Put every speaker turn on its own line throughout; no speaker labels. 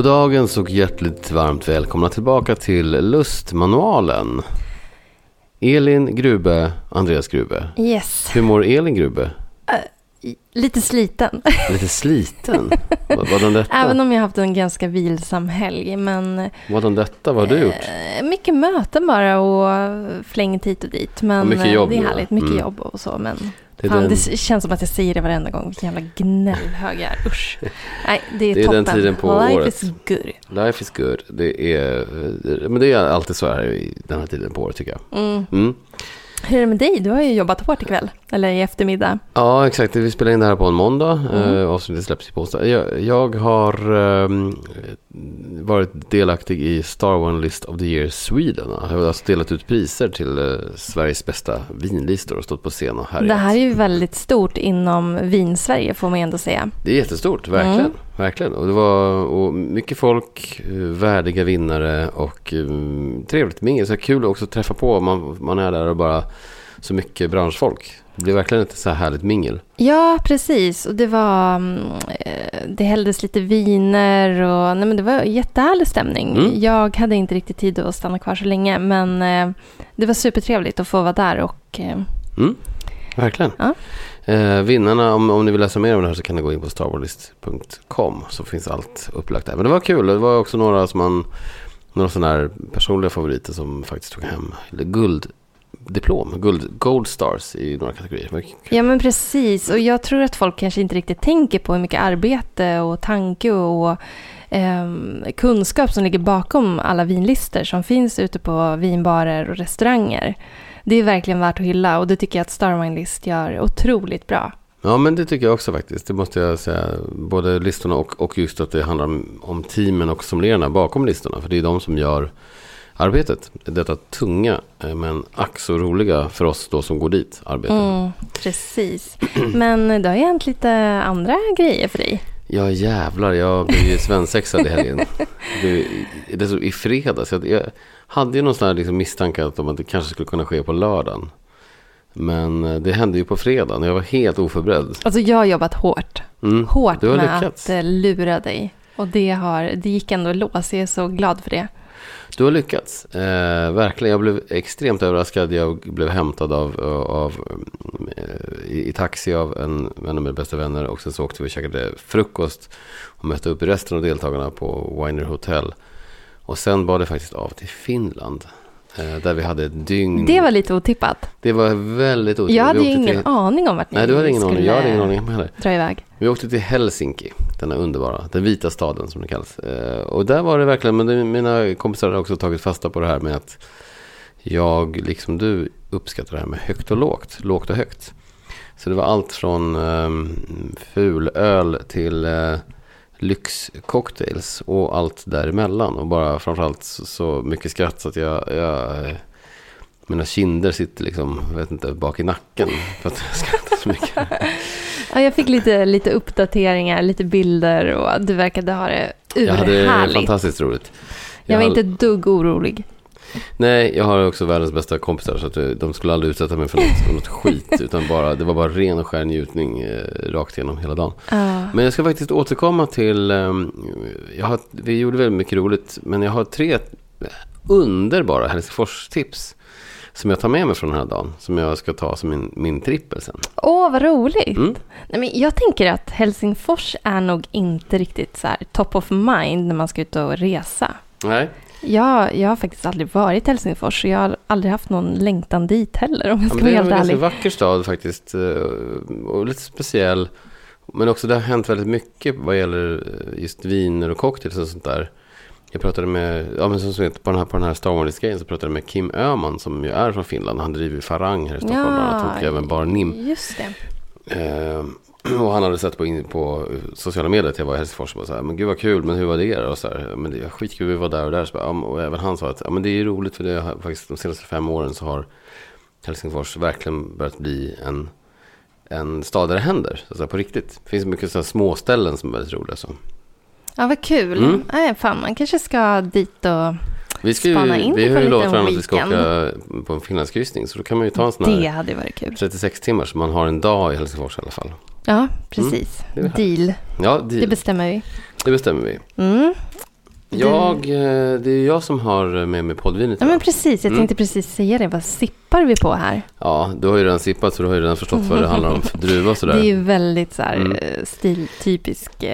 Goddagens och hjärtligt varmt välkomna tillbaka till Lustmanualen. Elin Grube, Andreas Grube.
Yes.
Hur mår Elin Grube?
Lite sliten.
Lite sliten. Vad Vadan detta?
Även om jag haft en ganska vilsam helg. Men
Vadan detta? Vad har du gjort?
eh, mycket möten bara och flängt hit och dit. Men
Och mycket
eh,
jobb
det är härligt. Mycket
Mm.
jobb och så. Men
Det
fan,
den-
det känns som att jag säger det varenda gång. Vilken jävla gnällhög jag är. Usch. Nej, det är
Det är
toppen.
den tiden på
Life
året.
is good.
Life is good. Det är, men det är alltid så här i den här tiden på året tycker jag.
Mm.
Mm.
Hur är det med dig? Du har ju jobbat hårt ikväll. Eller i eftermiddag.
Ja, exakt. Vi spelar in det här på en måndag.
Mm.
Mm. Avsnittet släpps på onsdag. Jag, jag har ehm, varit delaktig i Star One List of the Year Sweden. Jag har alltså delat ut priser till eh, Sveriges bästa vinlistor och stått på scen och härjat.
Det här är ju väldigt stort inom Vinsverige får man ändå säga.
Det är jättestort, verkligen.
Mm.
Verkligen. Och det var och mycket folk, eh, värdiga vinnare och um, trevligt mingel. Så kul också att träffa på. Man, man är där och bara så mycket branschfolk. Det blir verkligen ett så här härligt mingel.
Ja, precis. Och det var... mm, eh, Det hälldes lite viner och... Nej, men det var jättehärlig stämning.
Mm.
Jag hade inte riktigt tid att stanna kvar så länge, men det var supertrevligt att få vara där och...
Mm, verkligen.
Ja.
Eh, vinnarna, om, om ni vill läsa mer om det här så kan ni gå in på starwarlist.com så finns allt upplagt där. Men det var kul. Det var också några som man, några sådana här personliga favoriter som faktiskt tog hem gulddiplom, guld, gold stars i några kategorier.
Ja, men precis. Och jag tror att folk kanske inte riktigt tänker på hur mycket arbete och tanke och eh, kunskap som ligger bakom alla vinlister som finns ute på vinbarer och restauranger. Det är verkligen värt att hylla och det tycker jag att Star Wine List gör otroligt bra.
Ja men det tycker jag också faktiskt. Det måste jag säga. Både listorna och, och just att det handlar om, om teamen och sommelierarna bakom listorna. För det är de som gör arbetet. Detta tunga eh, men ack så roliga för oss då som går dit arbete.
Mm, precis. Men det har ju hänt lite andra grejer för dig.
Ja jävlar, jag blev ju svensexad i helgen. Det, det är så, I fredags. Jag, jag hade ju någon sån här liksom misstanke att om att det kanske skulle kunna ske på lördagen. Men eh, det hände ju på fredagen och jag var helt oförberedd.
Alltså jag har jobbat hårt.
Mm,
Hårt med
lyckats.
att eh, lura dig. Och det, har, det gick ändå lås. Jag är så glad för det.
Du har lyckats. Eh, verkligen. Jag blev extremt överraskad. Jag blev hämtad av, av, eh, i, i taxi av en, en av mina bästa vänner. Och sen så åkte vi och käkade frukost. Och mötte upp resten av deltagarna på Winer Hotel. Och sen var det faktiskt av till Finland. Eh, där vi hade ett dygn.
Det var lite otippat.
Det var väldigt otippat.
Jag hade ju ingen
till...
aning om vart ni
Nej, du hade ingen aning.
skulle
Jag hade ingen aning heller.
dra iväg.
Vi åkte till Helsinki, denna underbara, den vita staden som det kallas. Eh, och där var det verkligen, men mina kompisar har också tagit fasta på det här med att jag, liksom du, uppskattar det här med högt och lågt, lågt och högt. Så det var allt från ehm, um, fulöl till uh, lyxcocktails och allt däremellan. Och bara framförallt så, så mycket skratt så att jag, jag eh, mina kinder sitter liksom, jag vet inte, bak i nacken. För att jag skrattar så mycket.
Ja, jag fick lite, lite uppdateringar, lite bilder och du verkade ha det
Jag hade
urhärligt.
fantastiskt roligt.
Jag var
har-
inte ett dugg orolig.
Nej, jag har också världens bästa kompisar så att eh, de skulle aldrig utsätta mig för något, något skit. Utan bara, det var bara ren och skär njutning eh, rakt igenom hela dagen.
Ja.
Men jag ska faktiskt återkomma till, ehm, jag har, vi gjorde väldigt mycket roligt, men jag har tre underbara Helsingfors-tips. Som jag tar med mig från den här dagen. Som jag ska ta som min, min trippel sen.
Åh, vad roligt.
Mm.
Nej, men jag tänker att Helsingfors är nog inte riktigt så här top of mind när man ska ut och resa.
Nej.
Jag, jag har faktiskt aldrig varit i Helsingfors och jag har aldrig haft någon längtan dit heller om jag
Ja,
ska
men
vara
det är en ganska vacker stad faktiskt. eh, Och lite speciell. Men också det har hänt väldigt mycket vad gäller eh, just viner och cocktails och sånt där. Jag pratade med, ja men som sagt på den här, på den här Star Wars-grejen så pratade jag med Kim Öhman som ju är från Finland. Han driver Farang här i Stockholm bland annat och även Bar Nim.
Just det.
Eh, och han hade sett på, in, på sociala medier att jag var i Helsingfors och så här, men gud vad kul, men hur var det? Och så här, men det är skitkul, vi var där och där. Så bara, ja, och även han sa att ja, men det är roligt för det har, faktiskt de senaste fem åren så har Helsingfors verkligen börjat bli en, en stad där det händer. Så säga, på riktigt. Det finns mycket så här små ställen som är väldigt roliga. Så.
Ja, vad kul.
Mm.
Nej, fan, man kanske ska dit och...
Vi, ska ju,
Spana in
vi
på
har ju lovat varandra att vi ska åka på en finlandskryssning. Så då kan man ju ta en sån
Det
här
hade varit kul.
36 timmar så man har en dag i Helsingfors i alla fall.
Ja, precis.
det är det.
Deal.
Ja,
Det
det,
bestämmer vi.
det bestämmer vi.
Mm.
Jag, eh, det är jag som har med mig poddvinet
Ja, men precis. Jag
Mm.
tänkte precis säga det. Vad sippar vi på här?
Ja, du har ju redan sippat så du har ju redan förstått vad det handlar om för druva sådär.
Det är ju väldigt så här,
Mm.
eh, stiltypisk.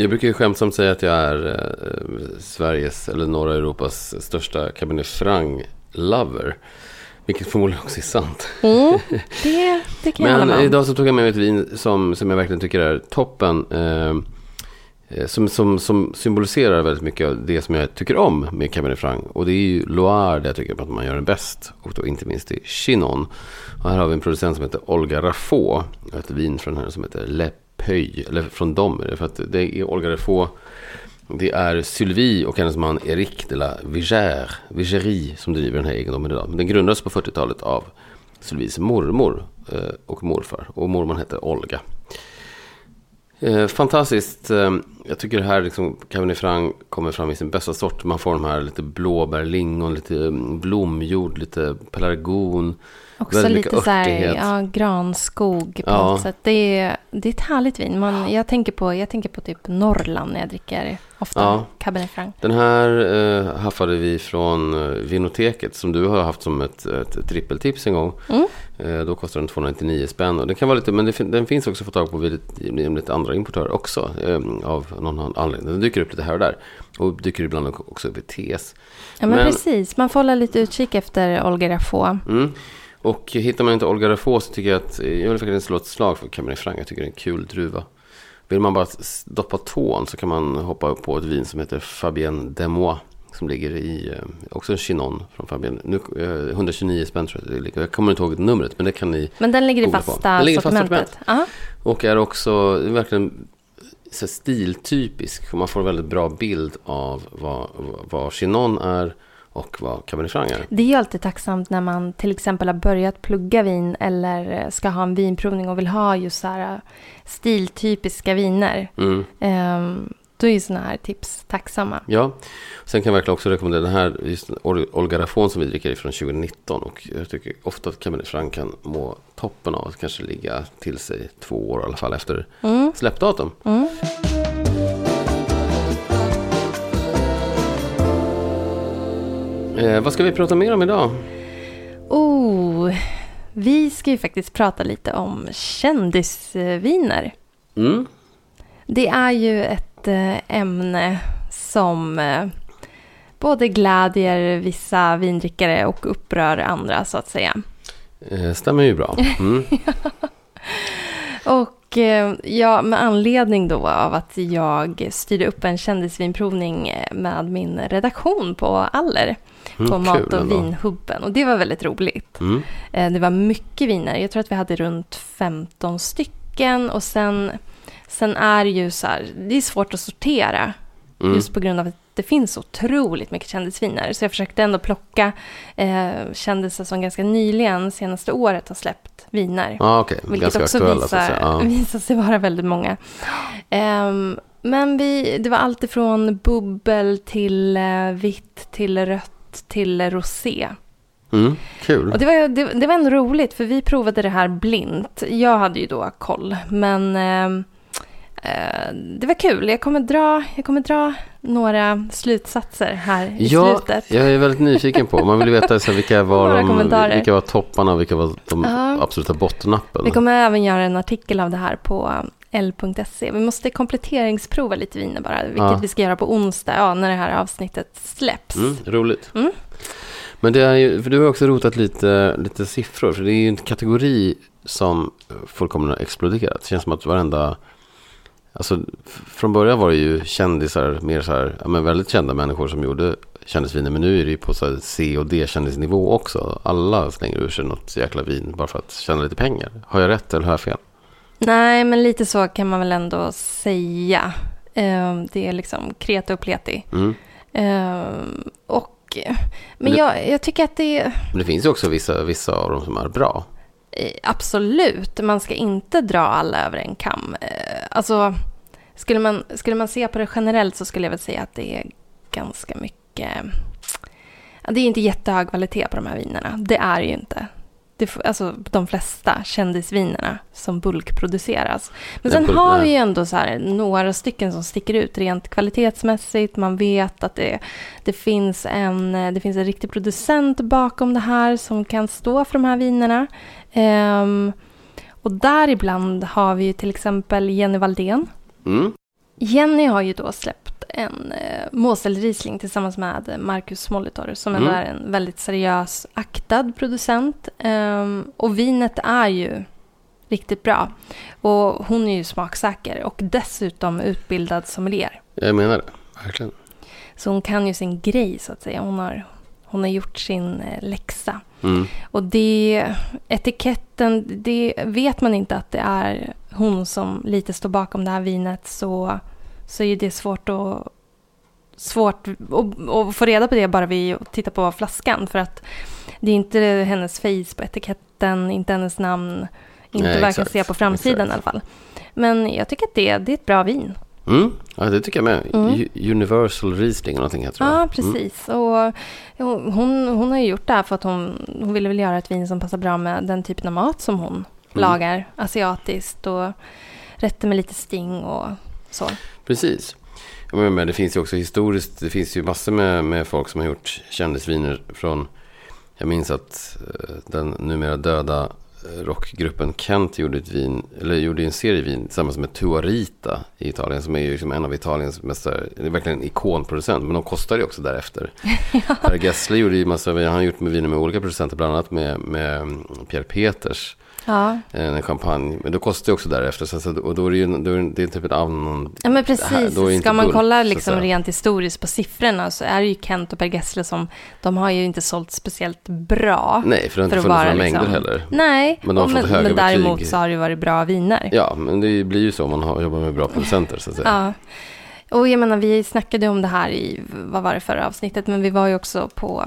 Jag brukar ju skämtsamt säga att jag är eh, Sveriges eller norra Europas största Cabernet Franc-lover. Vilket förmodligen också är sant.
Mm, det, det kan jag
Men
om.
idag så tog jag med mig ett vin som, som jag verkligen tycker är toppen. Eh, eh, som, som, som symboliserar väldigt mycket av det som jag tycker om med Cabernet Franc. Och det är ju Loire där jag tycker att man gör den bäst. Och då inte minst i Chinon. Och här har vi en producent som heter Olga Raffaux. Och ett vin från henne som heter Le Pöj, Eller från dem är det. För att det är Olga få Det är Sylvie och hennes man Eric de la Vigère, Vigérie, som driver den här egendomen idag. Men den grundades på 40-talet av Sylvies mormor eh, och morfar. Och mormor hette Olga. Eh, fantastiskt. Eh, jag tycker här liksom, Cabernet Franc kommer fram i sin bästa sort. Man får de här lite blåbär, lingon, lite blomjord, lite pelargon.
Också lite så här, ja, granskog på
Ja.
något sätt. Det är, det är ett härligt vin. Man, jag, tänker på, jag tänker på typ Norrland när jag dricker ofta
Ja.
Cabernet Franc.
Den här eh, haffade vi från eh, Vinoteket som du har haft som ett, ett trippeltips en gång.
Mm.
Eh, då kostar den 299 spänn. Och det kan vara lite, men det, den finns också att få tag på vid lite, lite andra importörer också. Eh, av någon anledning. Den dyker upp lite här och där. Och dyker ibland också upp i TS.
Ja, men,
Men-
precis. Man får hålla lite utkik efter Olga Raffaux.
Mm. Och hittar man inte Olga Raffaux så tycker jag att eh, jag vill faktiskt slå ett slag för Cabernet Franc. Jag tycker det är en kul druva. Vill man bara doppa tån så kan man hoppa upp på ett vin som heter Fabienne Demois. Som ligger i, eh, också en Chinon från Fabienne. Nu, eh, 129 spänn tror jag. Jag kommer inte ihåg numret men det kan ni.
Men den ligger i
Googla på.
fasta
Den ligger i fasta
sortimentet. Ja.
Och är också verkligen så stiltypisk. Man får en väldigt bra bild av vad, vad Chinon är och vad Cabernet Franc är.
Det är ju alltid tacksamt när man till exempel har börjat plugga vin eller ska ha en vinprovning och vill ha just så här stiltypiska viner.
Mm.
Ehm, då är ju sådana här tips tacksamma.
Ja, sen kan jag verkligen också rekommendera den här just Ol- Olga Raffon som vi dricker från 2019. Och jag tycker ofta att Cabernet Franc kan må toppen av att kanske ligga till sig två år i alla fall efter
Mm.
släppdatum.
Mm.
Eh, vad ska vi prata mer om idag?
Oh, vi ska ju faktiskt prata lite om kändisviner.
Mm.
Det är ju ett ämne som eh, både glädjer vissa vindrickare och upprör andra så att säga.
Eh, stämmer ju bra. Mm.
Och eh, ja, med anledning då av att jag styrde upp en kändisvinprovning eh, med min redaktion på Aller
Mm,
på Mat och vinhubben. Och det var väldigt roligt.
Mm.
Eh, Det var mycket viner. Jag tror att vi hade runt 15 stycken. Och sen, sen är det ju så här, det är svårt att sortera.
Mm.
Just på grund av att det finns otroligt mycket kändisviner. Så jag försökte ändå plocka eh, kändisar som ganska nyligen, senaste året, har släppt viner.
Ja, okej.
Vilket
Ganska
också
aktuella
visar.
Ja.
visar sig vara väldigt många. Ehm, men vi, det var allt ifrån bubbel till eh, vitt till rött till rosé.
Mm. Kul.
Och det var, det, det var ändå roligt för vi provade det här blint. Jag hade ju då koll. Men ehm, eh, det var kul. Jag kommer, dra, jag kommer dra några slutsatser här i
Ja,
slutet.
jag är väldigt nyfiken på. Man vill veta så vilka, var de, vilka var topparna och vilka var de
Ja.
absoluta bottennappen.
Vi kommer även göra en artikel av det här på l.se. Vi måste kompletteringsprova lite viner bara, vilket
Ja.
vi ska göra på onsdag, ja, när det här avsnittet släpps.
Mm, roligt.
Mm.
Men det är ju, för du har också rotat lite, lite siffror. För det är ju en kategori som fullkomligen har exploderat. Det känns som att varenda... Alltså, från början var det ju kändisar, mer så här, ja, men väldigt kända människor som gjorde kändisviner. Men nu är det ju på så C och D-kändisnivå också. Alla slänger ur sig något jäkla vin bara för att tjäna lite pengar. Har jag rätt eller har jag fel?
Nej, men lite så kan man väl ändå säga. Ehm, Det är liksom kreta och pleti.
Mm.
Ehm, Och, men
Men det-
jag, jag tycker att det är
Men det finns ju också vissa, vissa av dem som är bra.
Absolut, man ska inte dra alla över en kam. Eh, Alltså, skulle man, skulle man se på det generellt så skulle jag väl säga att det är ganska mycket... Det är inte jättehög kvalitet på de här vinerna. Det är det ju inte. det, alltså de flesta kändisvinerna som bulkproduceras. Men sen har vi ju ändå så här några stycken som sticker ut rent kvalitetsmässigt. Man vet att det, det, finns en, det finns en riktig producent bakom det här som kan stå för de här vinerna. Ehm, och däribland har vi ju till exempel Jenny Valdén.
Mm.
Jenny har ju då släppt en eh, Mosel Riesling tillsammans med Marcus Molitor som
Mm.
är en väldigt seriös, aktad producent. Ehm, och vinet är ju riktigt bra. Och hon är ju smaksäker och dessutom utbildad sommelier.
Jag menar det, verkligen.
Så hon kan ju sin grej så att säga. Hon har, hon har gjort sin eh, läxa.
Mm.
Och det, etiketten, det vet man inte att det är hon som lite står bakom det här vinet så, så är det svårt att svårt att, att få reda på det bara vi tittar på flaskan för att det är inte hennes face på etiketten, inte hennes namn, inte vad jag kan se på framsidan
exakt.
i alla fall. Men jag tycker att det, det är ett bra vin.
Mm. Ja, det tycker jag med.
Mm.
Universal Riesling och någonting heter det.
Ja,
Mm.
precis. Och hon, hon har ju gjort det här för att hon, hon ville väl göra ett vin som passar bra med den typen av mat som hon lagar. Asiatiskt och rätter med lite sting och så.
Precis. Men, men det finns ju också historiskt, det finns ju massor med, med folk som har gjort kändisviner från, jag minns att eh, den numera döda rockgruppen Kent gjorde ett vin, eller gjorde en serie vin tillsammans med Tuarita i Italien, som är ju liksom en av Italiens mest, verkligen en ikonproducent, men de kostar ju också därefter. Per Gessle gjorde ju massa, han har gjort med viner med olika producenter, bland annat med, med Pierre Peters,
Ja,
en champagne, men då kostar det också därefter, så, och då är det ju då är det, typ en annan
ja men
här-
precis.
då är det inte
Ska man kolla liksom rent historiskt på siffrorna så är det ju Kent och Per Gessle som, de har ju inte sålt speciellt bra.
Nej, för det har inte funnits några mängder
liksom-
heller.
Nej,
Men de har fått
men, men däremot så har det varit bra viner.
Ja, men det blir ju så om man har, jobbar med bra producenter så att säga.
Ja. Och jag menar, vi snackade om det här i, vad var det förra avsnittet, men vi var ju också på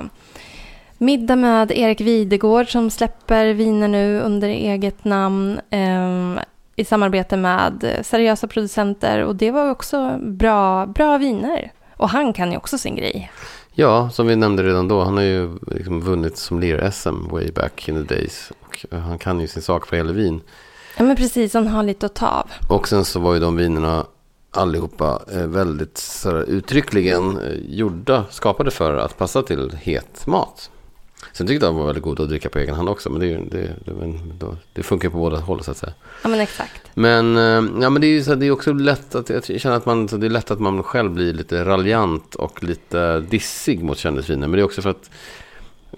middag med Erik Videgård som släpper viner nu under eget namn ehm, i samarbete med seriösa producenter och det var också bra, bra viner. Och han kan ju också sin grej.
Ja, som vi nämnde redan då. Han har ju liksom vunnit som lir-SM way back in the days. Och eh, han kan ju sin sak för hela vin.
Ja men precis, han har lite att ta av.
Och sen så var ju de vinerna allihopa eh, väldigt så uttryckligen eh, gjorda, skapade för att passa till het mat. Sen tyckte de var väldigt goda att dricka på egen hand också. Men det, det, det, det funkar på båda håll så att säga.
Ja men exakt.
Men, eh, ja, men det är så, det är också lätt att, jag känner att man, det är lätt att man själv blir lite raljant och lite dissig mot kändisviner. Men det är också för att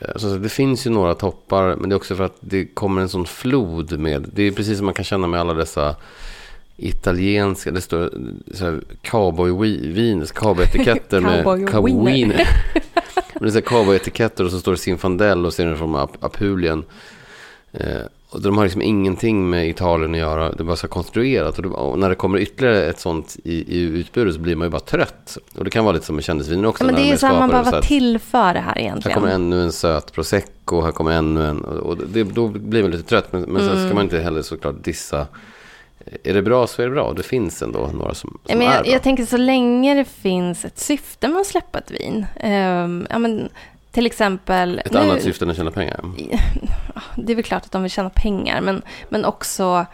alltså, det finns ju några toppar, men det är också för att det kommer en sån flod med, det är precis som man kan känna med alla dessa italienska, det står här cowboyvin, cowboyetiketter med
Cowboy
cowboywiner. Men det är här cowboyetiketter och så står det Zinfandel och så är det från Ap- Apulien. Eh, och de har liksom ingenting med Italien att göra. Det är bara så konstruerat. Och, det, och när det kommer ytterligare ett sånt i, i utbudet så blir man ju bara trött. Och det kan vara lite som med kändisviner också.
Ja, men det är så här, man behöver tillföra det här
Här
egentligen.
kommer ännu en söt prosecco, här kommer ännu en. Och det, då blir man lite trött. Men, men sen
Mm.
ska man inte heller såklart dissa. Är det bra så är det bra. Det finns ändå några som, som
men
är
jag,
bra.
jag tänker så länge det finns ett syfte med att släppa ett vin. Ehm, ja, men, till exempel...
Ett
nu-
annat syfte än att tjäna pengar.
Det är väl klart att de vill tjäna pengar, men, men också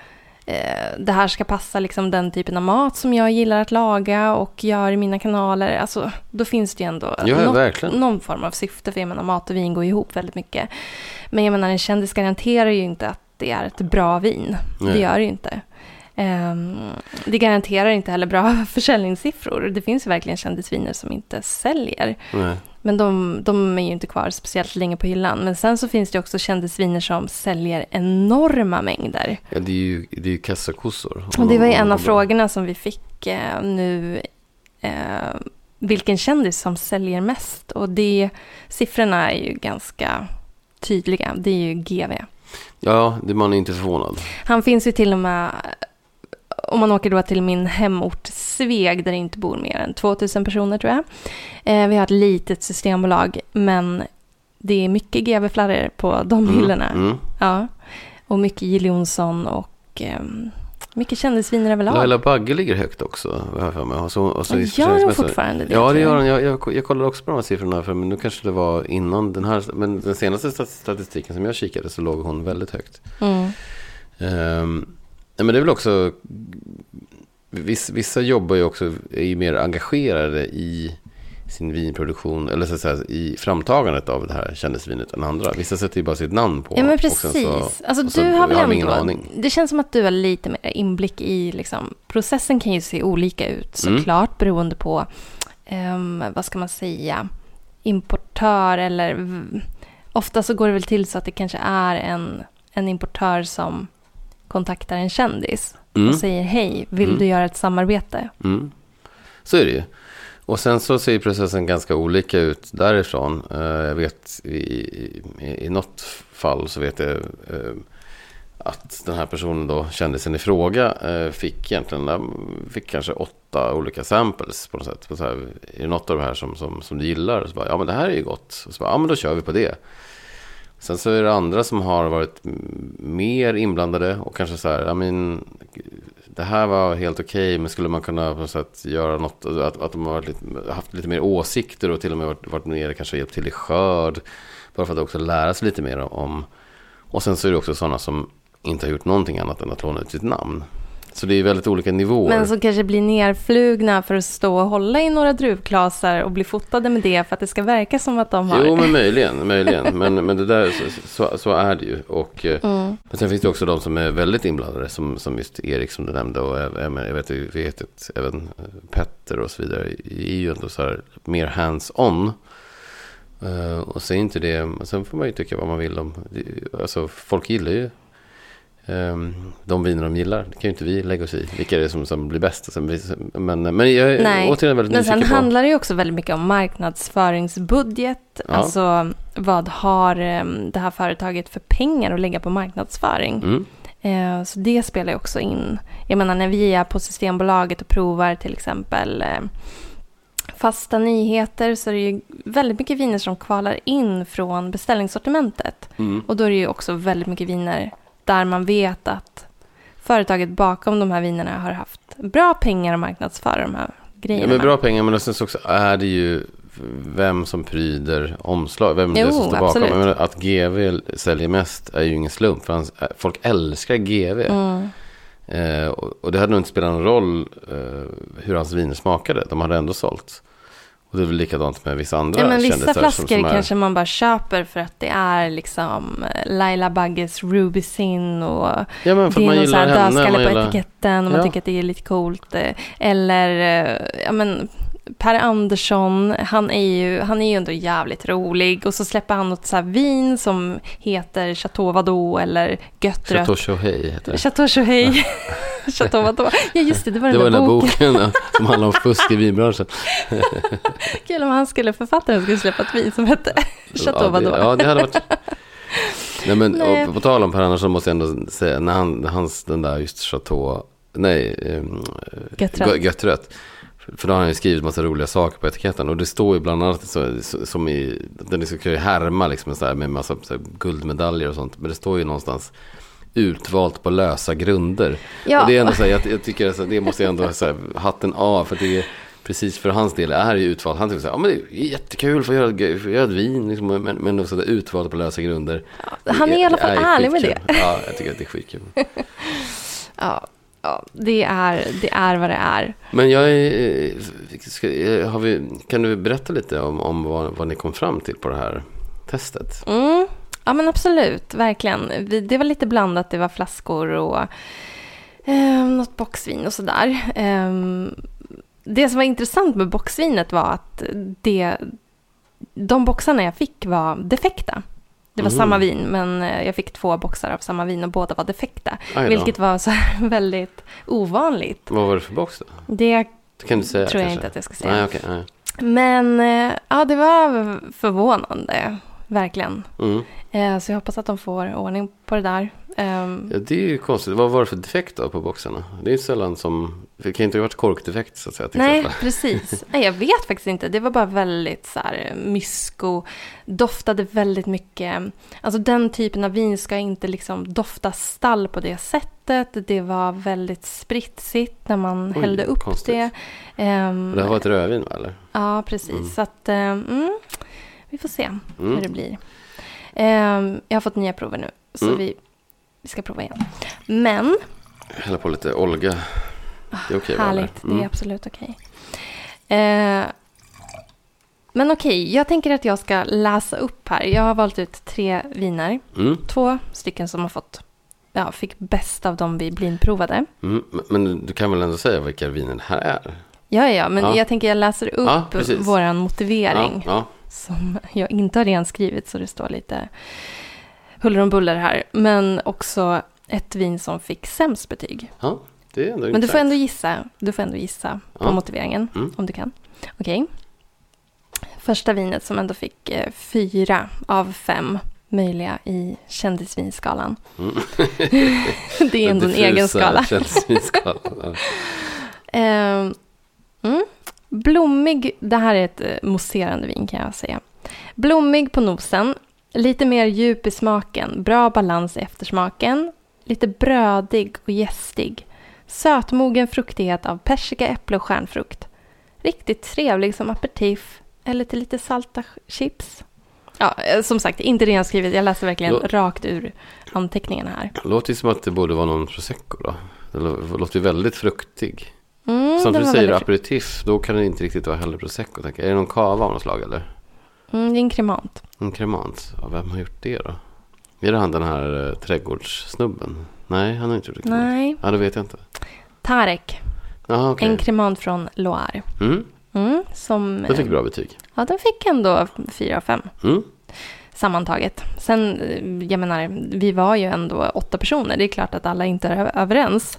eh, det här ska passa liksom den typen av mat som jag gillar att laga och gör i mina kanaler. Alltså, då finns det ju ändå
Ja,
något, någon form av syfte, för jag menar mat och vin går ihop väldigt mycket. Men jag menar, en kändis garanterar ju inte att det är ett bra vin. Det
Nej.
gör det ju inte. Ehm, det garanterar inte heller bra försäljningssiffror. Det finns ju verkligen kändisviner som inte säljer.
Nej.
Men de, de är ju inte kvar speciellt länge på hyllan. Men sen så finns det också kändisviner som säljer enorma mängder.
Ja, det är ju, det är ju kassakossor.
Och det var ju en av frågorna som vi fick eh, nu. Eh, vilken kändis som säljer mest? Och det, siffrorna är ju ganska tydliga. Det är ju GV.
Ja, det, man är inte förvånad.
Han finns ju till och med, om man åker då till min hemort Sveg där det inte bor mer än 2000 personer tror jag. Eh, vi har ett litet systembolag men det är mycket GV-flarror på de hyllorna.
Mm.
Ja. Och mycket Jill Johnson och ehm, Mycket kändisviner överlag.
Laila Bagge ligger högt också. Och så, och så
gör hon fortfarande det,
Ja, det gör hon. Jag, jag, jag kollade också på de här siffrorna, för men nu kanske det var innan den här. Men den senaste stat- statistiken som jag kikade så låg hon väldigt högt.
Mm.
Ehm, nej, men det är väl också... Vissa, vissa jobbar ju också, är ju mer engagerade i sin vinproduktion, eller så att säga, i framtagandet av det här kändisvinet än andra. Vissa sätter ju bara sitt namn på.
Ja men precis.
så-
alltså
och så
du har väl ändå,
ingen aning.
det känns som att du har lite mer inblick i liksom, processen kan ju se olika ut
Mm.
såklart beroende på, ehm, vad ska man säga, importör eller ofta så går det väl till så att det kanske är en, en importör som kontaktar en kändis
Mm.
och säger hej, vill
Mm.
du göra ett samarbete?
Mm. Så är det ju. Och sen så ser processen ganska olika ut därifrån. Eh, jag vet i, i, i något fall så vet jag eh, att den här personen då, kändisen i fråga, eh, fick egentligen fick kanske åtta olika samples på något sätt. Så här, är det något av det här som, som, som du gillar? Så bara, ja men det här är ju gott. Och så bara, ja men då kör vi på det. Sen så är det andra som har varit mer inblandade och kanske så här, ja men det här var helt okej, men skulle man kunna på något sätt göra något, alltså att, att de har varit lite, haft lite mer åsikter och till och med varit, varit mer, kanske hjälpt till i skörd, bara för att också lära sig lite mer om, och sen så är det också sådana som inte har gjort någonting annat än att låna ut sitt namn. Så det är väldigt olika nivåer.
Men som kanske blir nerflugna för att stå och hålla i några druvklasar och bli fotade med det för att det ska verka som att de har...
Jo, men möjligen, möjligen. Men, men det där, så, så, så är det ju. Och, eh,
Mm.
Men sen finns det också de som är väldigt inblandade, som, som just Erik som du nämnde. Och jag, jag, men- jag vet, vi vet att även eh, Petter och så vidare är ju ändå så här mer hands-on. Eh, och säg inte det, sen får man ju tycka vad man vill om. Alltså folk gillar ju de viner de gillar. Det kan ju inte vi lägga oss i. Vilka är det som, som blir bäst? Men, men jag är
Nej,
återigen väldigt
Men sen
på.
handlar det ju också väldigt mycket om marknadsföringsbudget.
Ja.
Alltså vad har em, det här företaget för pengar att lägga på marknadsföring?
Mm.
Eh, Så det spelar ju också in. Jag menar när vi är på Systembolaget och provar till exempel fasta nyheter så är det ju väldigt mycket viner som kvalar in från beställningssortimentet.
Mm.
Och då är det ju också väldigt mycket viner där man vet att företaget bakom de här vinerna har haft bra pengar att marknadsföra de här grejerna.
Ja, men bra pengar, men sen så också är det ju vem som pryder omslag, vem det är
Jo,
som står bakom.
absolut.
Att GV säljer mest är ju ingen slump, för hans, folk älskar GV.
Mm.
Eh, och, och det hade nog inte spelat någon roll eh, hur hans viner smakade, de hade ändå sålt. Och det är väl likadant med vissa andra
Ja, men vissa flaskor
är...
kanske man bara köper för att det är liksom eh, Laila Bagges Ruby Sin och
Ja, men för
det är någon
henne.
dödskalle på
gillar...
etiketten och man
Ja.
tycker att det är lite coolt. eh, Eller, eh, ja men Per Andersson, han är ju, han är ju ändå jävligt rolig. Och så släpper han något så vin som heter Chateau Vadå eller Gött.
Chateau Chauhay heter det.
Chateau Chauhay. Chateau Vadå. Ja just det, det var
Det
den
var
där
den där
boken.
boken som handlar om fusk i vinbranschen.
Kul om han skulle, författaren skulle släppa ett vin som hette Chateau
ja,
Vadå.
det, ja, det hade varit... Nej, men
Nej.
och på tal om Per Andersson måste jag ändå säga, när han, hans, den där just Chateau, nej, um,
Gött Rött.
Gött Rött. För då har han ju skrivit massa roliga saker på etiketten. Och det står ju bland annat så, som i, den ska ju härma liksom så här med massa så här, guldmedaljer och sånt. Men det står ju någonstans utvalt på lösa grunder.
Ja.
Och det är ändå så här, jag, jag tycker alltså, det måste jag ändå så här, hatten av. För det är precis för hans del är det ju utvalt. Han tycker så här, ja men det är jättekul för att göra, för att göra ett vin. Liksom, men, men också utvalt på lösa grunder.
Han är i alla fall
är
ärlig med det.
Ja, jag tycker att det är skitkul.
Ja, ja det, är, det är vad det är.
Men jag är, ska, eh, vi, kan du berätta lite om, om vad, vad ni kom fram till på det här testet?
Mm. Ja, men absolut. Verkligen. Vi, det var lite blandat. Det var flaskor och eh, något boxvin och sådär. Eh, det som var intressant med boxvinet var att det, de boxarna jag fick var defekta. Det var
Mhm.
samma vin, men eh, jag fick två boxar av samma vin och båda var defekta. Vilket var så väldigt ovanligt.
Vad var det för box då?
Det
Det kan du säga
tror jag
kanske?
inte att jag ska säga.
Nej, okej. nej.
Men eh, ja, det var förvånande, verkligen.
Mm.
Eh, Så jag hoppas att de får ordning på det där. Ehm,
Ja, det är ju konstigt. Vad var det för defekt då på boxarna? Det är ju sällan som... Det kan ju inte ha varit korkdefekt så att säga.
Nej,
exempel.
precis. Nej, jag vet faktiskt inte. Det var bara väldigt så här mysko. Doftade väldigt mycket. Alltså den typen av vin ska inte liksom dofta stall på det sättet. Det var väldigt spritsigt när man
Oj,
hällde upp
konstigt.
det. Ehm,
det här var ett rödvin va, eller?
Ja, precis.
Mm.
Så att, eh, mm, vi får se hur
Mm.
det blir. Ehm, jag har fått nya prover nu, så
Mm.
vi, vi ska prova igen. Men,
Hälla på lite Olga. Det är okej eller?
härligt, det
Mm.
är absolut okej. Eh, men okej, jag tänker att jag ska läsa upp här. Jag har valt ut tre viner.
Mm.
Två stycken som har fått, ja, fick bäst av dem vi blindprovade.
Mm. Men- du kan väl ändå säga vilka viner det här är?
Ja, ja, men
Ja.
jag tänker jag läser upp
Ja,
våran motivering.
Ja,
som jag inte har renskrivit så det står lite huller om buller här. Men också ett vin som fick sämst betyg.
ja. det är ändå
Men du får ändå gissa, du får ändå gissa på
Ja.
motiveringen
Mm.
om du kan. Okej. Första vinet som ändå fick eh, fyra av fem möjliga i kändisvinskalan.
Mm.
det är ändå en egen skala.
ja.
Ehm, mm. Blommig, det här är ett eh, mousserande vin kan jag säga. Blommig på nosen, lite mer djup i smaken, bra balans i eftersmaken, lite brödig och gästig. Sötmogen fruktighet av persika, äpple och stjärnfrukt. Riktigt trevlig som aperitif eller till lite salta chips. Ja, eh, som sagt, inte renskrivet. Jag läser verkligen
Lå-
rakt ur anteckningarna här.
Låter som att det borde vara någon prosecco då. Lå- låter väldigt fruktig.
Mm,
Som du säger aperitif, då kan det inte riktigt vara heller prosecco. tänker. Är det någon cava av något slag eller?
Mm, det är en kremant.
En cremant? Ja, vem har gjort det då? Är det han den här eh, trädgårdssnubben? Nej, han har inte gjort det.
Nej,
Ja, det vet jag inte.
Tarek.
Jaha, okej.
En kremant från Loire.
Mm,
Mm, som,
den fick bra betyg.
Ja, den fick ändå fyra av fem
Mm.
Sammantaget. Sen, eh, jag menar, vi var ju ändå åtta personer. Det är klart att alla inte är överens.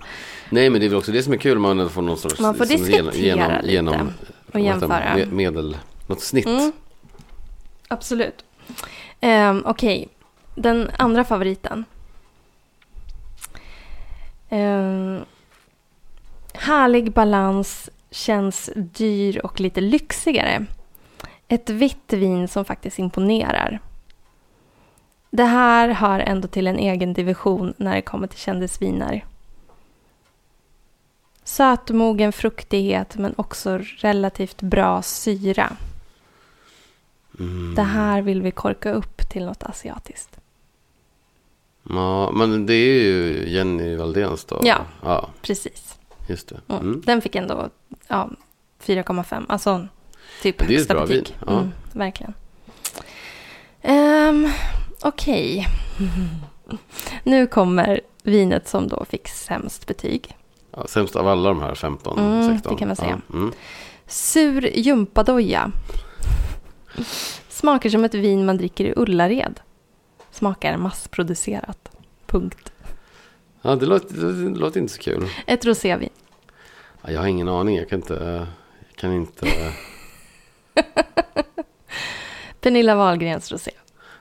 Nej, men det är väl också det som är kul. Man får någon sorts...
Man får
som
diskutera lite och
vad heter det?
jämföra.
Me- Medel... Något snitt.
Mm, absolut. Um, Okej, den andra favoriten. Ehm, härlig balans, känns dyr och lite lyxigare. Ett vitt vin som faktiskt imponerar. Det här hör ändå till en egen division när det kommer till kändisviner. Sötmogen fruktighet men också relativt bra syra.
Mm.
Det här vill vi korka upp till något asiatiskt.
Ja, men det är ju Jenny Valdéns då.
Ja.
Ja,
Precis.
just det.
Mm.
Mm.
Den fick ändå ja, 4,5. Alltså typ högsta betyg.
ja.
Mm, verkligen. Um, Okej. nu kommer vinet som då fick sämst betyg.
Ja, sämst av alla de här 15,
Mm,
16.
det kan man säga.
Ja, mm.
Sur gympadoja. Smakar som ett vin man dricker i Ullared. Smakar massproducerat. Punkt.
ja det, låter, det låter inte så kul.
Ett rosévin.
Ja, jag har ingen aning. Jag kan inte... Jag kan inte...
Pernilla Wahlgrens rosé.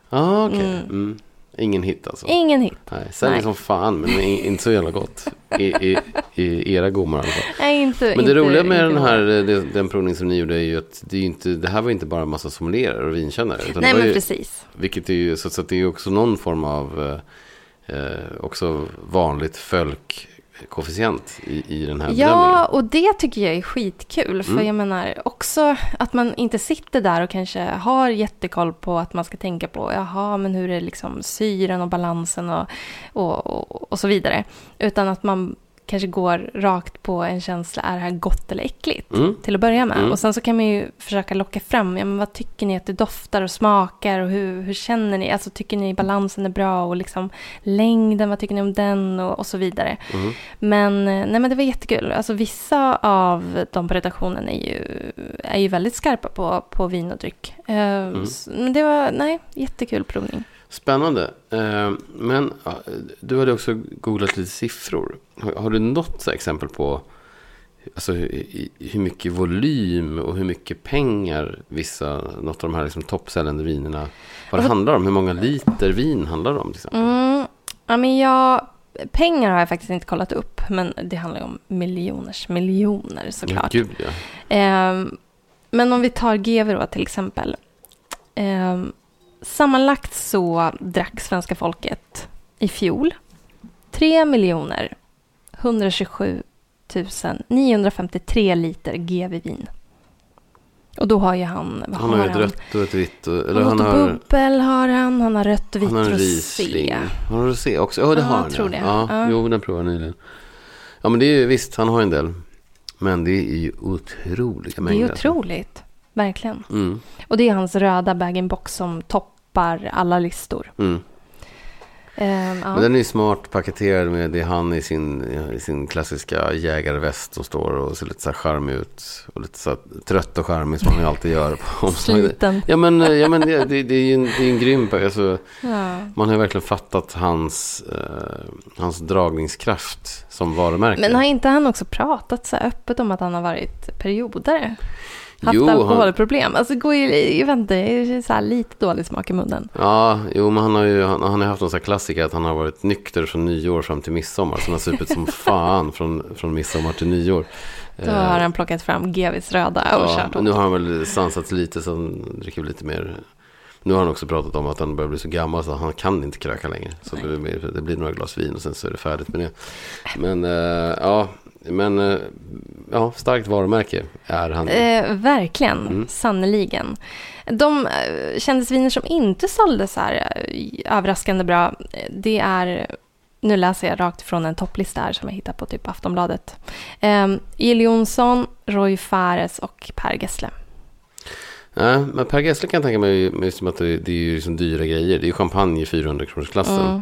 Ja, okej.
Mm.
Mm. Ingen hit alltså.
Ingen hit.
Nej, säljer
Nej.
som fan, men inte så jävla gott. I, i, i era gommar i alla fall.
Nej, inte,
Men
inte,
det roliga med
inte
den här, den, den provning som ni gjorde är ju att det, är inte, det här var inte bara en massa sommelierer och vinkännare. Utan
Nej, men
ju,
precis.
Vilket är ju, så, så att det är ju också någon form av eh, eh, också vanligt fölkkoefficient i, i den här
Ja,
bedömningen.
och det tycker jag är skitkul. För
Mm.
jag menar också att man inte sitter där och kanske har jättekoll på att man ska tänka på jaha, men hur är liksom syren och balansen och, och, och, och så vidare. Utan att man kanske går rakt på en känsla, är det här gott eller äckligt?
Mm.
Till att börja med.
Mm.
Och sen så kan man ju försöka locka fram, ja men vad tycker ni att det doftar och smakar och hur, hur känner ni? Alltså tycker ni balansen är bra och liksom längden, vad tycker ni om den och, och så vidare.
Mm.
Men, eh, nej, men det var jättekul. Alltså, vissa av de på redaktionen är ju, är ju väldigt skarpa på, på vin och dryck. Men det var, nej, jättekul provning.
Spännande. Eh, men du hade också googlat lite siffror. Har, du något exempel på alltså, hur, mycket volym och hur mycket pengar vissa, något av de här liksom, toppsäljande vinerna, vad det
Alltså-
handlar om? Hur många liter vin handlar det om? Till exempel?
Mm, ja, men jag, pengar har jag faktiskt inte kollat upp, men det handlar ju om miljoners miljoner
Ja,
såklart.
gud ja.
Ehm, men om vi tar GV då till exempel. Ehm, sammanlagt så drack svenska folket i fjol 3 miljoner 127 953 liter GV vin. Och då har ju han, vad
Han
har
har
han?
ett rött och ett vitt. Och, eller han
han
har,
bubbel har han, han har rött och vitt
han har
rosé.
Har han rosé också? Ja, det
Ja,
har han.
tror
ja.
det.
Ja,
Ja.
Jo, den provade jag nyligen. Ja, men det är ju visst, han har en del. Men det är ju otroliga
Det
mängder.
är otroligt, verkligen.
Mm,
Och det är hans röda bag-in-box som toppar alla listor.
mm.
Ehm, ja.
Men den är smart paketerad med det han i sin, i sin klassiska jägarväst som står och ser lite så här charmig ut. Och lite så trött och charmig som han alltid gör på.
Sliten.
Ja men, ja, men det, det, det är ju en, det är en grym alltså,
Ja.
Man har ju verkligen fattat hans, eh, hans dragningskraft som varumärke.
Men har inte han också pratat så här öppet om att han har varit periodare? Haft
Jo, han-
alkoholproblem? Alltså det går ju, jag vet inte, så lite dålig smak i munnen.
Ja, jo men han har ju han, han har haft någon sån här klassiker att han har varit nykter från nyår fram till midsommar. Så han har supit som fan från, från midsommar till nyår.
Då har han plockat fram GVs röda och
Eh. ja,
kört
men nu
åt.
har han väl sansats lite så han dricker lite mer. Nu har han också pratat om att han börjar bli så gammal så han kan inte kröka längre. Så det blir, det blir några glas vin och sen så är det färdigt med det. Men eh, ja, men eh, ja, starkt varumärke är han.
Eh, verkligen,
Mm.
sannoliken. De eh, kändisviner som inte sålde så här eh, överraskande bra, det är, nu läser jag rakt från en topplista här som jag hittar på typ Aftonbladet. Eh, Jill Johnson, Roy Fares och Per Gessle.
Nej, men Per Gessle kan jag tänka mig just att det, det är ju liksom dyra grejer. Det är ju champagne i 400 kronors klassen.
Mm.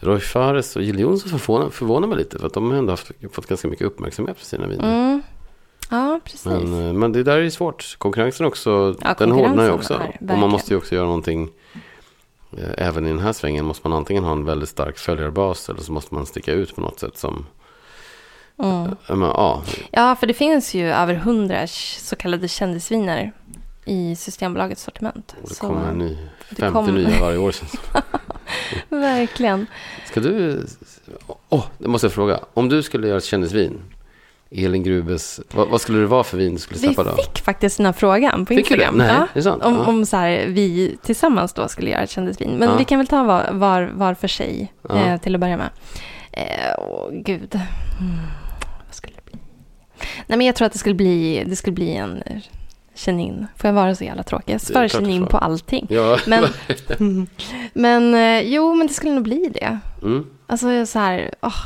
Roy Fares och Jill Johnson förvånar, förvånar mig lite för att de har ändå haft, fått ganska mycket uppmärksamhet för sina viner.
Mm. Ja, precis.
Men, eh, men det där är ju svårt. Konkurrensen också,
Ja,
den hårdnar ju också.
är,
och man måste ju också göra någonting. eh, Även i den här svängen måste man antingen ha en väldigt stark följarbas eller så måste man sticka ut på något sätt som,
Mm.
ja, men, ja,
Ja, för det finns ju över hundra så kallade kändisviner i Systembolagets sortiment.
och det kommer en ny,
det
50
kommer-
nya varje år. känns det.
Verkligen.
Ska du, åh, det måste jag fråga. Om du skulle göra ett kändisvin, Elin Grubes, vad, vad skulle det vara för vin du skulle
Vi
släppa då?
fick faktiskt den här frågan på
Fick du det?
Instagram.
Nej,
Ja.
det är sant.
Om,
Ja.
om så här, vi tillsammans då skulle göra ett kändisvin. Men
Ja.
vi kan väl ta var, var, var för sig eh, till att börja med. Eh, åh, gud. Mm, vad skulle det bli? Nej, men jag tror att det skulle bli, det skulle bli en Chenin. Får jag vara så jävla tråkig? Jag svarar Chenin på allting.
Ja,
Men, men eh, jo, men det skulle nog bli det.
mm.
Alltså så här, åh,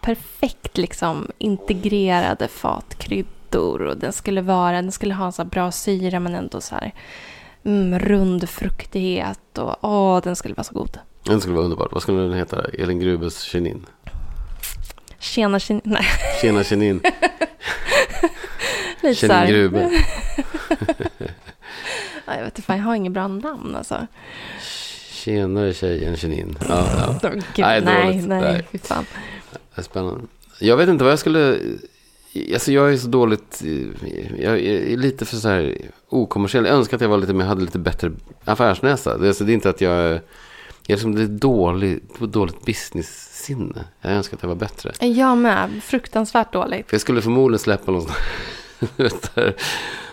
perfekt liksom integrerade fatkryddor och den skulle vara, den skulle ha så här bra syra men ändå så här mm, rund fruktighet och åh, den skulle vara så god.
Den skulle vara underbart. Vad skulle den heta? Elin Grubes Chenin.
Tjena, nej,
Tjena Chenin.
lite så
Chenin. Grube.
Ja, jag vet inte, fan, jag har inget bra namn alltså.
Tjenare tjejen Chenin. Ja, ja.
Gud,
Nej,
nej, nej,
Nej.
fy fan.
Det är spännande. Jag vet inte vad jag skulle... Alltså jag är så dåligt... Jag är lite för så här okommersiell. Jag önskar att jag var lite mer, hade lite bättre affärsnäsa. Det är, alltså, det är inte att jag... Jag är liksom lite dålig, dåligt business-sinne. Jag önskar att jag var bättre.
Jag med, fruktansvärt dåligt.
För jag skulle förmodligen släppa någon, vet du,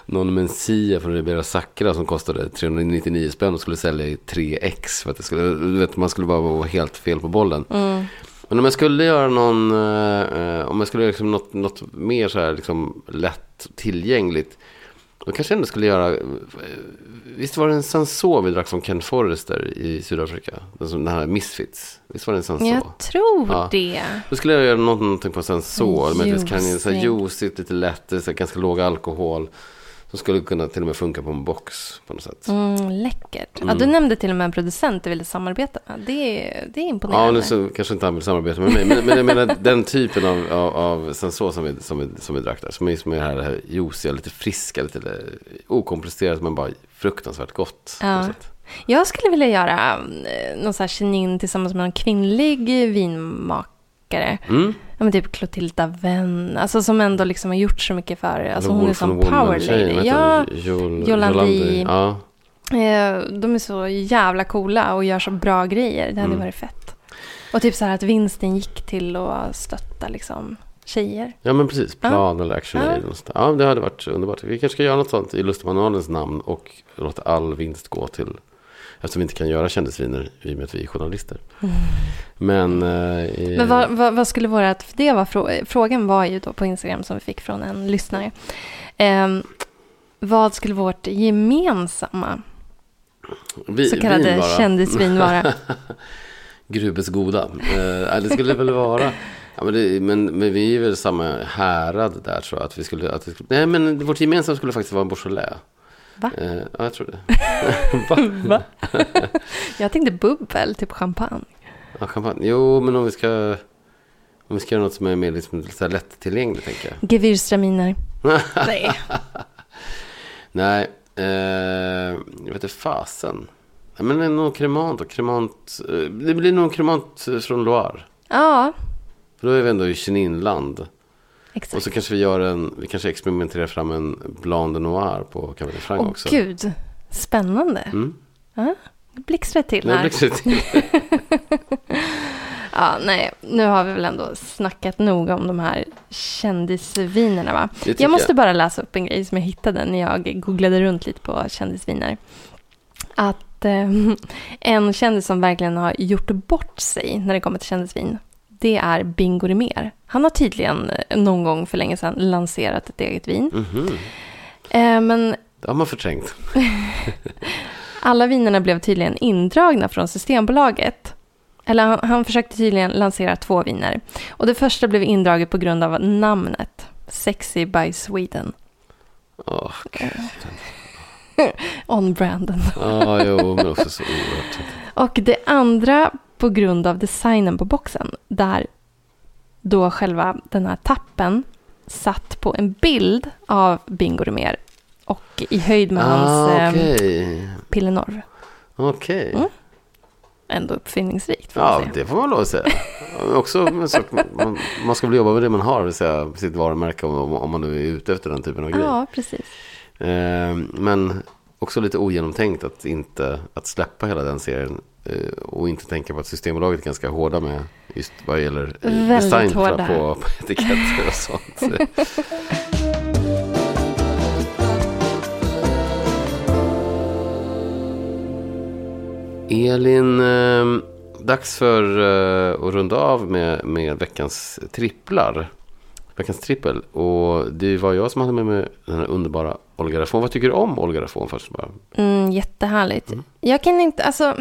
någon Mencia från Ribera Sacra som kostade 399 spänn och skulle sälja i 3x. För att det skulle, vet, man skulle bara vara helt fel på bollen.
Mm.
Men om jag skulle göra någon, eh, om jag skulle göra liksom något, något mer så här liksom lätt tillgängligt. Då kanske jag ändå skulle göra, eh, visst var det en Sanso vi drack från Ken Forrester i Sydafrika? Den, här Misfits. Visst var det en Sanso?
Jag tror
Ja.
det.
Då skulle jag göra något- någonting på Sanso.
En
Med lite kanin, så här
juicing.
juicigt, lite lätt, så här ganska låg alkohol. Som skulle kunna till och med funka på en box på något sätt.
Mm, läckert. Ja,
Mm.
du nämnde till och med en producent du ville samarbeta med. Det är, det är
Ja,
imponerande.
nu så kanske inte han vill samarbeta med mig. Men, men jag menar den typen av, av, av sensor som vi, som vi, som vi drack där. Som är, som är här, det här juiciga, lite friska, lite okomplicerat men bara fruktansvärt gott.
Ja. Jag skulle vilja göra eh, någon sån här tillsammans med någon kvinnlig vinmakare.
Mm.
Ja, men typ Clotilda Venn. Alltså som ändå liksom har gjort så mycket för Alltså hon är som power lady. Ja, Jolandi.
Ja.
eh, de är så jävla coola och gör så bra grejer. Det hade
Mm.
varit fett. Och typ så här att vinsten gick till att stötta liksom tjejer.
ja, men precis. Plan eller action
Ja.
aid. eller något sånt. Ja, det hade varit underbart. Vi kanske ska göra något sånt i Lustmanualens namn och låta all vinst gå till Eftersom vi inte kan göra kändisviner i och med att vi är journalister. Men, eh,
Men vad, vad, vad skulle våra, för det var frå, frågan var ju då på Instagram som vi fick från en lyssnare. Ehm, vad skulle vårt gemensamma
vi,
så kallade
vin bara.
kändisvin vara?
Grubes goda. Eh, det skulle väl vara... Ja, men, det, men, men vi är väl samma härad där tror jag. Att vi skulle, att vi skulle, nej, men vårt gemensamma skulle faktiskt vara en Beaujolais.
Va?
Eh, ja, jag tror det. Va?
Va? Jag tänkte bubbel, typ champagne.
Ja, champagne. Jo, men om vi ska... Om vi ska göra något som är mer liksom, så lättillgängligt, tänker jag.
Gewürztraminer. Nej.
Nej, eh, jag vet inte fasen. Men det är nog kremant och kremant. eh, Det blir nog kremant från Loire.
Ja,
För då är vi ändå i Cheninland. Och
exakt.
så kanske vi gör en, vi kanske experimenterar fram en Blanc de Noir på Cabernet Franc
Åh
också.
gud, spännande.
Mm.
Ja, blixtrar till
Nej,
här.
det blir till.
Ja, nej, nu har vi väl ändå snackat nog om de här kändisvinerna va? Jag måste bara läsa upp en grej som jag hittade när jag googlade runt lite på kändisviner. Att eh, en kändis som verkligen har gjort bort sig när det kommer till kändisvin, det är Bingo Rimér. Han har tydligen eh, någon gång för länge sedan lanserat ett eget vin.
Mhm.
Eh, men
Det har man förträngt.
alla vinerna blev tydligen indragna från Systembolaget. Eller han, han försökte tydligen lansera två viner. Och det första blev indraget på grund av namnet. Sexy by Sweden.
Åh,
On-branden.
Ja, jo, men också så oerhört.
Och det andra på grund av designen på boxen. Där då själva den här tappen satt på en bild av Bingo Rimér. Och i höjd med hans
Ah,
eh,
okej.
Pillenorv.
Okej.
Mm. Ändå uppfinningsrikt.
Ja, det får man lov att säga. Också sak, man, man ska väl jobba med det man har, säga sitt varumärke om, om man nu är ute efter den typen av grejer.
Ja, precis.
Eh, men också lite ogenomtänkt att inte att släppa hela den serien och inte tänka på att Systembolaget är ganska hårda med just vad gäller eh,
Väldigt
design på,
hårda.
på, på etiketter och sånt. Elin, eh, dags för eh, att runda av med, med veckans tripplar. Veckans trippel. Och det var jag som hade med mig den här underbara Olga Rafon. Vad tycker du om Olga Rafon först? Bara?
Mm, jättehärligt. Jag kan inte, alltså,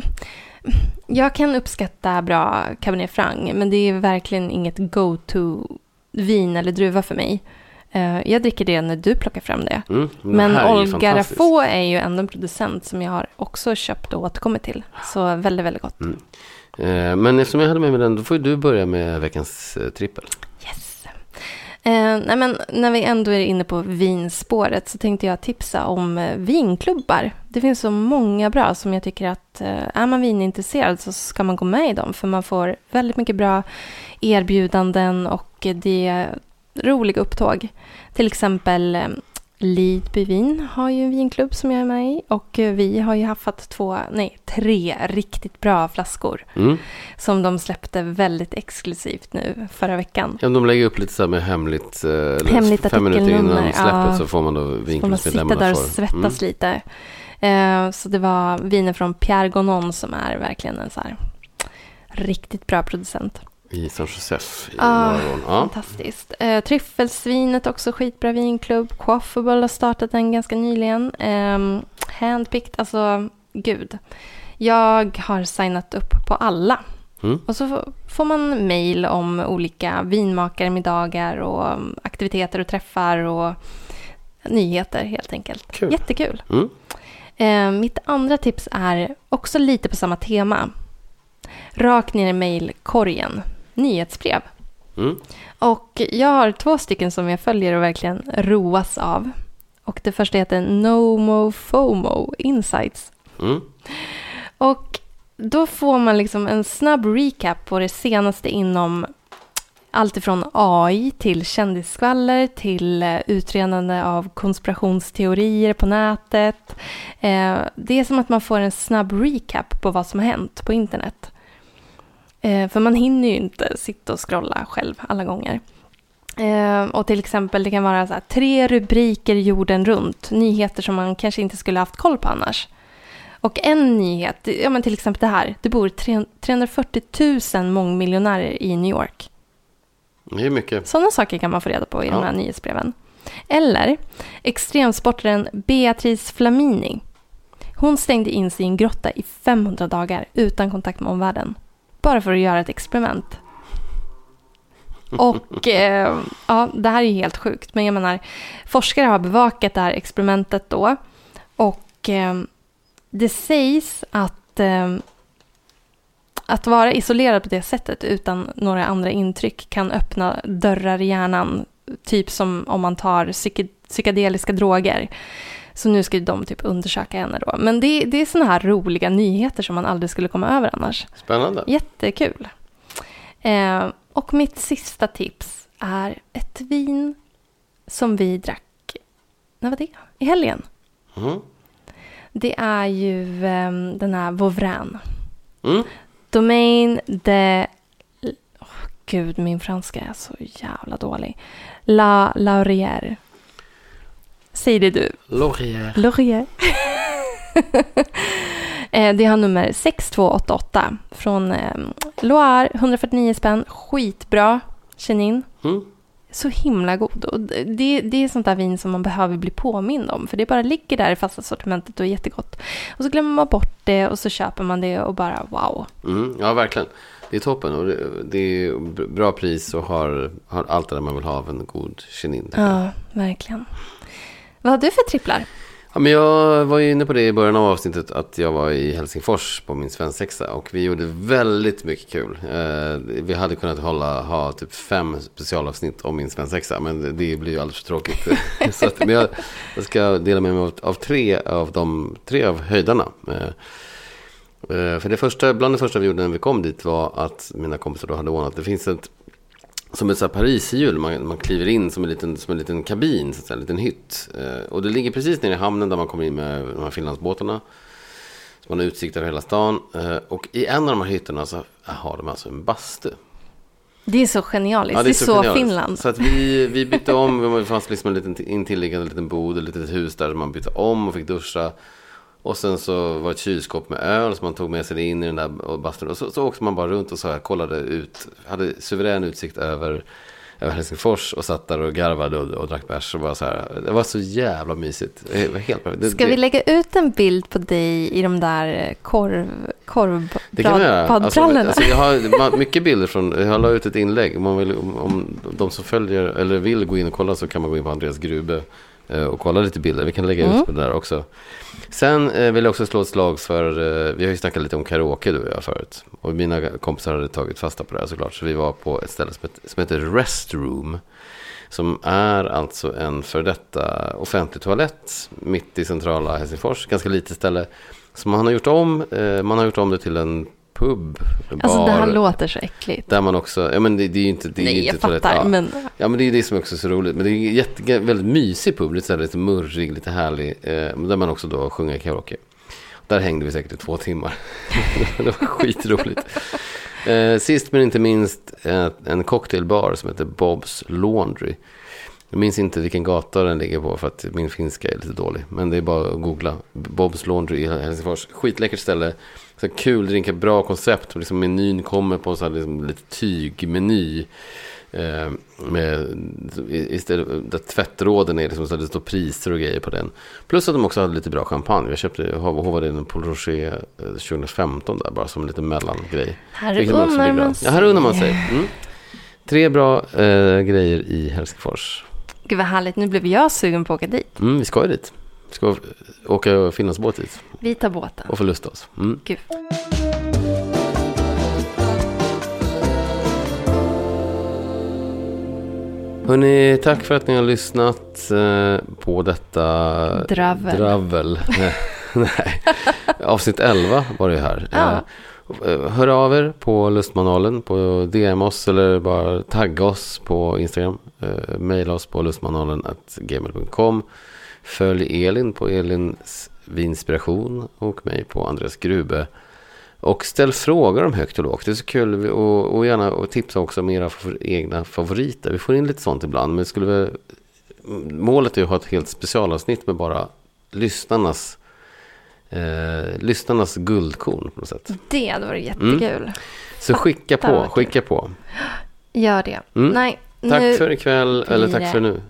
jag kan uppskatta bra Cabernet Franc, men det är verkligen inget go-to-vin eller druva för mig. Eh, jag dricker det när du plockar fram det.
Mm,
Men Olga. Rafaux är ju ändå en producent som jag har också köpt och återkommit till. Så väldigt, väldigt gott.
Eh, men eftersom jag hade med mig den, då får du börja med veckans eh, trippel.
Yes. Eh, nej men när vi ändå är inne på vinspåret så tänkte jag tipsa om eh, vinklubbar. Det finns så många bra som jag tycker att eh, är man vinintresserad så ska man gå med i dem. För man får väldigt mycket bra erbjudanden och det är roliga upptåg. Till exempel eh, eh, Lidby vin har ju en vinklubb som jag är med i. Och eh, vi har ju haft två, nej tre riktigt bra flaskor.
Mm.
Som de släppte väldigt exklusivt nu förra veckan.
Ja, de lägger upp lite så här med hemligt, eh,
Hemligt
fem minuter innan släppet
ja.
så får man då
Får man sitta
vinklubbsmedlemmarna
där och
får-
svettas
Mm.
lite. Eh, så det var viner från Pierre Gonon som är verkligen en så här riktigt bra producent.
I San Josef i
Ah,
Rån. Ja.
Fantastiskt. Eh, Tryffelsvinet också skitbra vinklubb. Quaffable har startat den ganska nyligen. Eh, handpicked, alltså gud. Jag har signat upp på alla.
Mm.
Och så får man mejl om olika vinmakarmiddagar och um, aktiviteter och träffar och nyheter helt enkelt.
Kul.
Jättekul.
Mm.
Eh, mitt andra tips är också lite på samma tema. Rakt ner i mejlkorgen. Nyhetsbrev.
Mm.
Och jag har två stycken som jag följer och verkligen roas av. Och det första heter Nomo FOMO Insights.
Mm.
Och då får man liksom en snabb recap på det senaste inom allt ifrån AI till kändisskvaller till eh, utredande av konspirationsteorier på nätet. Eh, det är som att man får en snabb recap på vad som har hänt på internet. Eh, för man hinner ju inte sitta och scrolla själv alla gånger. Eh, och till exempel det kan vara så här, tre rubriker jorden runt, nyheter som man kanske inte skulle haft koll på annars. Och en nyhet, ja men till exempel det här. Det bor 340 000 mångmiljonärer i New York.
Det är mycket.
Sådana saker kan man få reda på i ja. de här nyhetsbreven. Eller extremsportaren Beatrice Flamini. Hon stängde in sig i en grotta i 500 dagar utan kontakt med omvärlden. Bara för att göra ett experiment. Och eh, ja, det här är helt sjukt. Men jag menar, forskare har bevakat det här experimentet då. Och eh, det sägs att eh, att vara isolerad på det sättet utan några andra intryck kan öppna dörrar i hjärnan. Typ som om man tar psykedeliska droger. Så nu ska de typ undersöka henne då. Men det, det är sådana här roliga nyheter som man aldrig skulle komma över annars.
Spännande.
Jättekul. Eh, och mitt sista tips är ett vin som vi drack, när var det? I helgen. Mm. Det är ju eh, den här Vauvrin. Mm. Domaine de... Oh, Gud, min franska är så jävla dålig. La Laurière. Säg det du.
Laurière.
Laurière. Eh, det har nummer 6288 från eh, Loire, 149 spänn. Skitbra Chenin. Mm. Så himla god. Och det, det är sånt där vin som man behöver bli påmind om. För det bara ligger där i fasta sortimentet och är jättegott. Och så glömmer man bort det och så köper man det och bara wow.
Mm, ja, verkligen. Det är toppen. Och det, det är bra pris och har, har allt det där man vill ha av en god Chenin.
Ja, verkligen. Vad har du för tripplar?
Ja, men jag var ju inne på det i början av avsnittet att jag var i Helsingfors på min svensexa och vi gjorde väldigt mycket kul. Eh, vi hade kunnat hålla, ha typ fem specialavsnitt om min svensexa men det blir ju alldeles för tråkigt. Så att, men jag, jag, ska dela med mig av, av, tre av de tre av höjdarna. Eh, eh, för det första, bland det första vi gjorde när vi kom dit var att mina kompisar då hade ordnat, det finns ett som ett Pariserhjul. Man, man kliver in som en liten, som en liten kabin, så att säga, en liten hytt. Eh, och det ligger precis nere i hamnen där man kommer in med de här Finlandsbåtarna. Så man har utsikt över hela stan. Eh, och i en av de här hytterna så har de alltså en bastu.
Det är så genialiskt. Ja, det är så, det är så Finland.
Så att vi, vi bytte om. Det fanns liksom en liten intilliggande liten bod, ett litet hus där man bytte om och fick duscha. Och sen så var det ett kylskåp med öl som man tog med sig in i den där bastun. Och så, så åkte man bara runt och så här, kollade ut. Hade suverän utsikt över, över Helsingfors och satt där och garvade och, och drack bärs. Och bara så här, det var så jävla mysigt. Det var helt
perfekt. Ska vi lägga ut en bild på dig i de där korv, korvbadbrallorna? Alltså,
alltså, jag har mycket bilder från, jag har lagt ut ett inlägg. Om, man vill, om, om de som följer eller vill gå in och kolla så kan man gå in på Andreas Grube Eh, och kolla lite bilder. Vi kan lägga mm. ut det där också. Sen eh, vill jag också slå ett slag för, eh, vi har ju snackat lite om karaoke du och jag förut. Och mina kompisar hade tagit fasta på det här såklart. Så vi var på ett ställe som, som heter Restroom. Som är alltså en för detta offentlig toalett mitt i centrala Helsingfors. Ganska litet ställe. Som man har gjort om, man har gjort om det till en pub, bar.
Alltså det här låter så äckligt.
Där man också, ja men det, det är ju inte, det är
Nej,
inte
jag fattar, ja. men.
Ja men det är det som också är så roligt. Men det är jätte, väldigt mysig pub, lite, så här, lite murrig, lite härlig. Eh, där man också då sjunger karaoke. Där hängde vi säkert i två timmar. det var skitroligt. Eh, sist men inte minst eh, en cocktailbar som heter Bob's Laundry. Jag minns inte vilken gata den ligger på för att min finska är lite dålig. Men det är bara att googla. Bob's Laundry i Helsingfors. Skitläckert ställe så kul drinkar, bra koncept. Liksom menyn kommer på sån här liksom, lite tygmeny. Eh, med, istället, där tvättråden är liksom så det står priser och grejer på den. Plus att de också hade lite bra champagne. Jag köpte hovade en Paul Rocher 2015 där bara som en liten mellangrej.
Här unnar man
sig. Ja, här unnar man sig. Mm. Tre bra eh, grejer i Helsingfors.
Gud vad härligt. Nu blev jag sugen på att åka dit.
Mm, vi ska ju dit. Ska åka Finlandsbåt dit.
Vi tar båten.
Och förlusta oss. Mm.
Gud.
Hörrni, tack för att ni har lyssnat eh, på detta
dravel.
dravel. Nej, avsnitt 11 var det här. Ja. Eh, hör av er på Lustmanualen, på DM oss eller bara tagga oss på Instagram. Eh, maila oss på lustmanualen.gmail.com. Följ Elin på Elins Vinspiration och mig på Andreas Grube. Och ställ frågor om högt och lågt. Det är så kul. Och, och gärna och tipsa också om era egna favoriter. Vi får in lite sånt ibland. Men skulle vi, målet är att ha ett helt specialavsnitt med bara lyssnarnas eh, lyssnarnas guldkorn på något sätt.
Det hade varit jättekul.
Så skicka på, skicka på.
Gör det.
Mm.
Nej,
Tack
nu...
för ikväll, eller tack för nu.